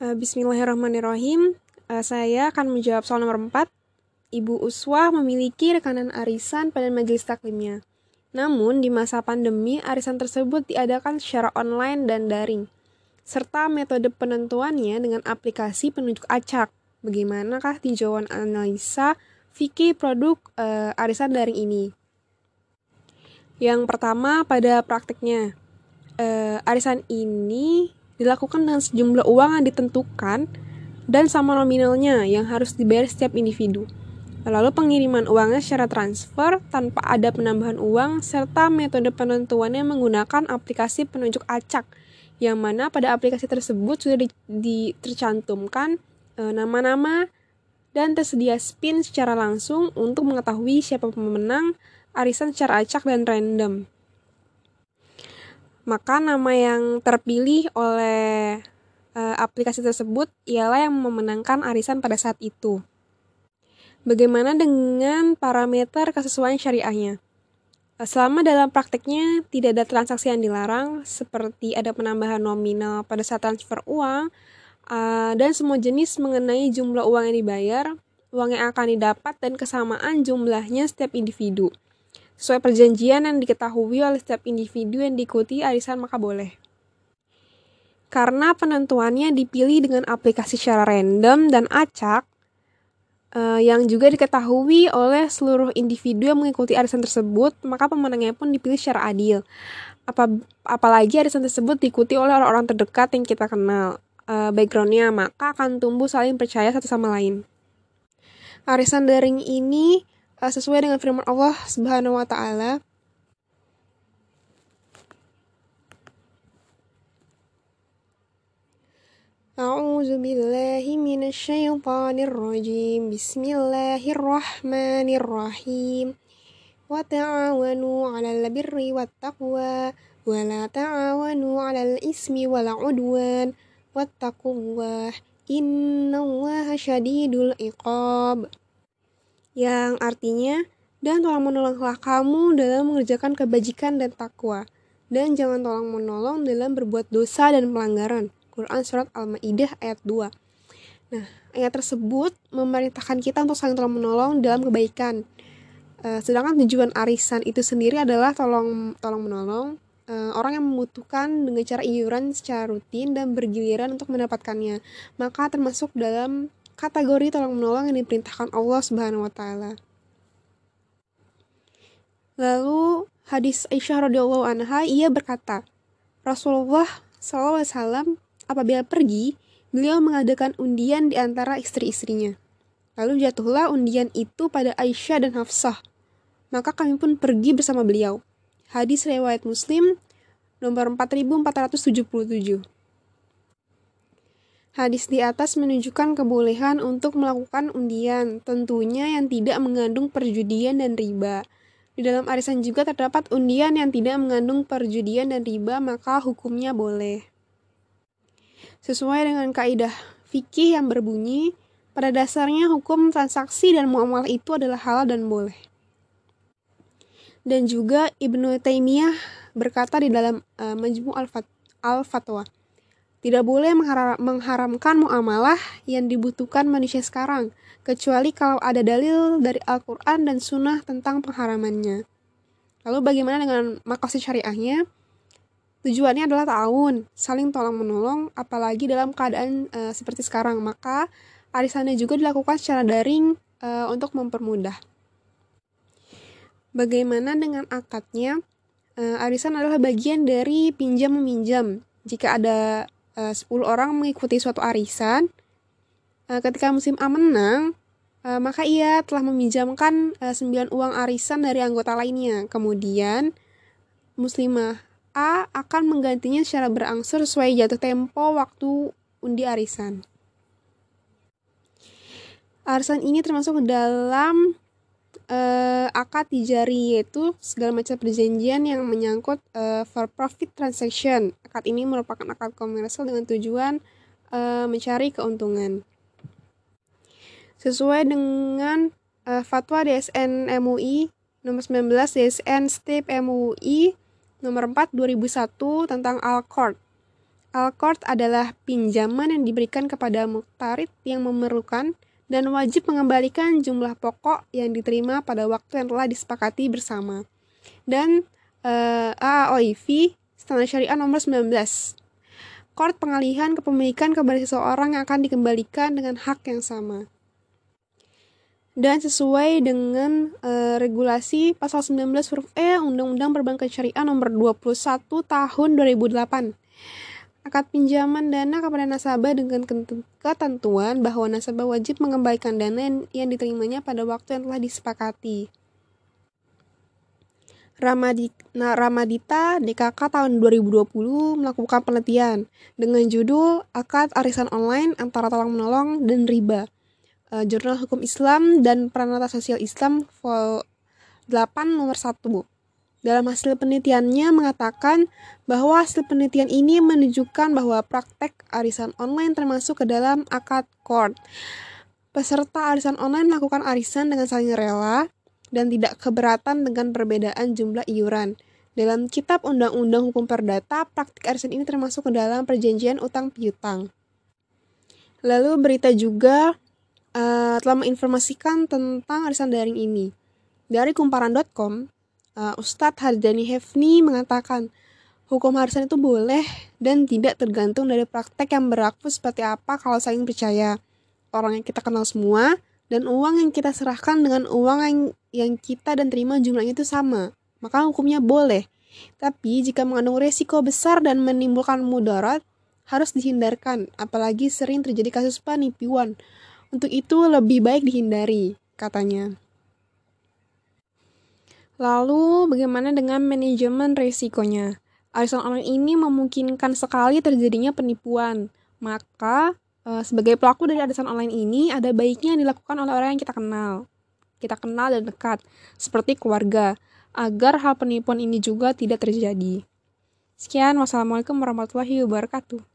Uh, Bismillahirrahmanirrahim. Uh, saya akan menjawab soal nomor 4. Ibu Uswah memiliki rekanan arisan pada majelis taklimnya. Namun, di masa pandemi, arisan tersebut diadakan secara online dan daring, serta metode penentuannya dengan aplikasi penunjuk acak. Bagaimanakah tinjauan analisa fikih produk uh, arisan daring ini? Yang pertama, pada praktiknya, uh, arisan ini dilakukan dengan sejumlah uang yang ditentukan dan sama nominalnya yang harus dibayar setiap individu. Lalu pengiriman uangnya secara transfer tanpa ada penambahan uang serta metode penentuannya menggunakan aplikasi penunjuk acak yang mana pada aplikasi tersebut sudah di, di tercantumkan e, nama-nama dan tersedia spin secara langsung untuk mengetahui siapa pemenang arisan secara acak dan random. Maka nama yang terpilih oleh e, aplikasi tersebut ialah yang memenangkan arisan pada saat itu. Bagaimana dengan parameter kesesuaian syariahnya? Selama dalam prakteknya tidak ada transaksi yang dilarang, seperti ada penambahan nominal pada saat transfer uang, uh, dan semua jenis mengenai jumlah uang yang dibayar, uang yang akan didapat, dan kesamaan jumlahnya setiap individu. Sesuai perjanjian yang diketahui oleh setiap individu yang diikuti arisan maka boleh. Karena penentuannya dipilih dengan aplikasi secara random dan acak, uh, yang juga diketahui oleh seluruh individu yang mengikuti arisan tersebut, maka pemenangnya pun dipilih secara adil. Apa, apalagi arisan tersebut diikuti oleh orang-orang terdekat yang kita kenal uh, backgroundnya, maka akan tumbuh saling percaya satu sama lain. Arisan daring ini uh, sesuai dengan firman Allah Subhanahu wa taala أعوذ بالله من الشيطان الرجيم بسم الله الرحمن الرحيم وتعاونوا على البر والتقوى ولا تعاونوا على الإثم والعدوان واتقوا الله إن الله شديد العقاب yang artinya dan tolong menolonglah kamu dalam mengerjakan kebajikan dan takwa dan jangan tolong menolong dalam berbuat dosa dan pelanggaran Quran Surat Al-Ma'idah ayat 2. Nah, ayat tersebut memerintahkan kita untuk saling tolong menolong dalam kebaikan. Uh, sedangkan tujuan arisan itu sendiri adalah tolong tolong menolong uh, orang yang membutuhkan dengan cara iuran secara rutin dan bergiliran untuk mendapatkannya. Maka termasuk dalam kategori tolong menolong yang diperintahkan Allah Subhanahu wa taala. Lalu hadis Aisyah radhiyallahu anha ia berkata, Rasulullah SAW apabila pergi, beliau mengadakan undian di antara istri-istrinya. Lalu jatuhlah undian itu pada Aisyah dan Hafsah. Maka kami pun pergi bersama beliau. Hadis riwayat Muslim nomor 4477. Hadis di atas menunjukkan kebolehan untuk melakukan undian, tentunya yang tidak mengandung perjudian dan riba. Di dalam arisan juga terdapat undian yang tidak mengandung perjudian dan riba, maka hukumnya boleh. Sesuai dengan kaidah fikih yang berbunyi, pada dasarnya hukum transaksi dan muamalah itu adalah halal dan boleh. Dan juga Ibnu Taimiyah berkata di dalam uh, Majmu' Al-Fatwa, tidak boleh mengharamkan muamalah yang dibutuhkan manusia sekarang, kecuali kalau ada dalil dari Al-Quran dan Sunnah tentang pengharamannya. Lalu bagaimana dengan makosid syariahnya? Tujuannya adalah tahun, saling tolong menolong, apalagi dalam keadaan uh, seperti sekarang. Maka arisannya juga dilakukan secara daring uh, untuk mempermudah. Bagaimana dengan akadnya? Uh, arisan adalah bagian dari pinjam meminjam. Jika ada uh, 10 orang mengikuti suatu arisan, uh, ketika musim A menang, uh, maka ia telah meminjamkan uh, 9 uang arisan dari anggota lainnya. Kemudian muslimah A akan menggantinya secara berangsur sesuai jatuh tempo waktu undi arisan. Arisan ini termasuk dalam uh, akad tijari yaitu segala macam perjanjian yang menyangkut uh, for profit transaction. Akad ini merupakan akad komersial dengan tujuan uh, mencari keuntungan. Sesuai dengan uh, fatwa DSN MUI nomor 19 DSN STIP MUI nomor 4 2001 tentang Al-Court. Al-Qard adalah pinjaman yang diberikan kepada muktarid yang memerlukan dan wajib mengembalikan jumlah pokok yang diterima pada waktu yang telah disepakati bersama. Dan uh, eh, AAOIV Standar Syariah nomor 19. Kord pengalihan kepemilikan kepada seseorang yang akan dikembalikan dengan hak yang sama. Dan sesuai dengan uh, regulasi pasal 19 huruf E Undang-Undang Perbankan Syariah nomor 21 tahun 2008 akad pinjaman dana kepada nasabah dengan ketentuan bahwa nasabah wajib mengembalikan dana yang diterimanya pada waktu yang telah disepakati. Ramadita, DKK tahun 2020 melakukan penelitian dengan judul Akad Arisan Online Antara Tolong Menolong dan Riba. Uh, Jurnal Hukum Islam dan Peranata Sosial Islam Vol 8 nomor 1. Dalam hasil penelitiannya mengatakan bahwa hasil penelitian ini menunjukkan bahwa praktek arisan online termasuk ke dalam akad court. Peserta arisan online melakukan arisan dengan saling rela dan tidak keberatan dengan perbedaan jumlah iuran. Dalam kitab Undang-Undang Hukum Perdata, praktik arisan ini termasuk ke dalam perjanjian utang piutang. Lalu berita juga uh, telah menginformasikan tentang arisan daring ini. Dari kumparan.com, uh, Ustadz Hardani Hefni mengatakan hukum harisan itu boleh dan tidak tergantung dari praktek yang berlaku seperti apa kalau saling percaya. Orang yang kita kenal semua dan uang yang kita serahkan dengan uang yang, yang kita dan terima jumlahnya itu sama. Maka hukumnya boleh. Tapi jika mengandung resiko besar dan menimbulkan mudarat, harus dihindarkan, apalagi sering terjadi kasus penipuan. Untuk itu lebih baik dihindari, katanya. Lalu, bagaimana dengan manajemen risikonya? Arisan online ini memungkinkan sekali terjadinya penipuan. Maka, e, sebagai pelaku dari arisan online ini, ada baiknya dilakukan oleh orang yang kita kenal. Kita kenal dan dekat, seperti keluarga, agar hal penipuan ini juga tidak terjadi. Sekian, wassalamualaikum warahmatullahi wabarakatuh.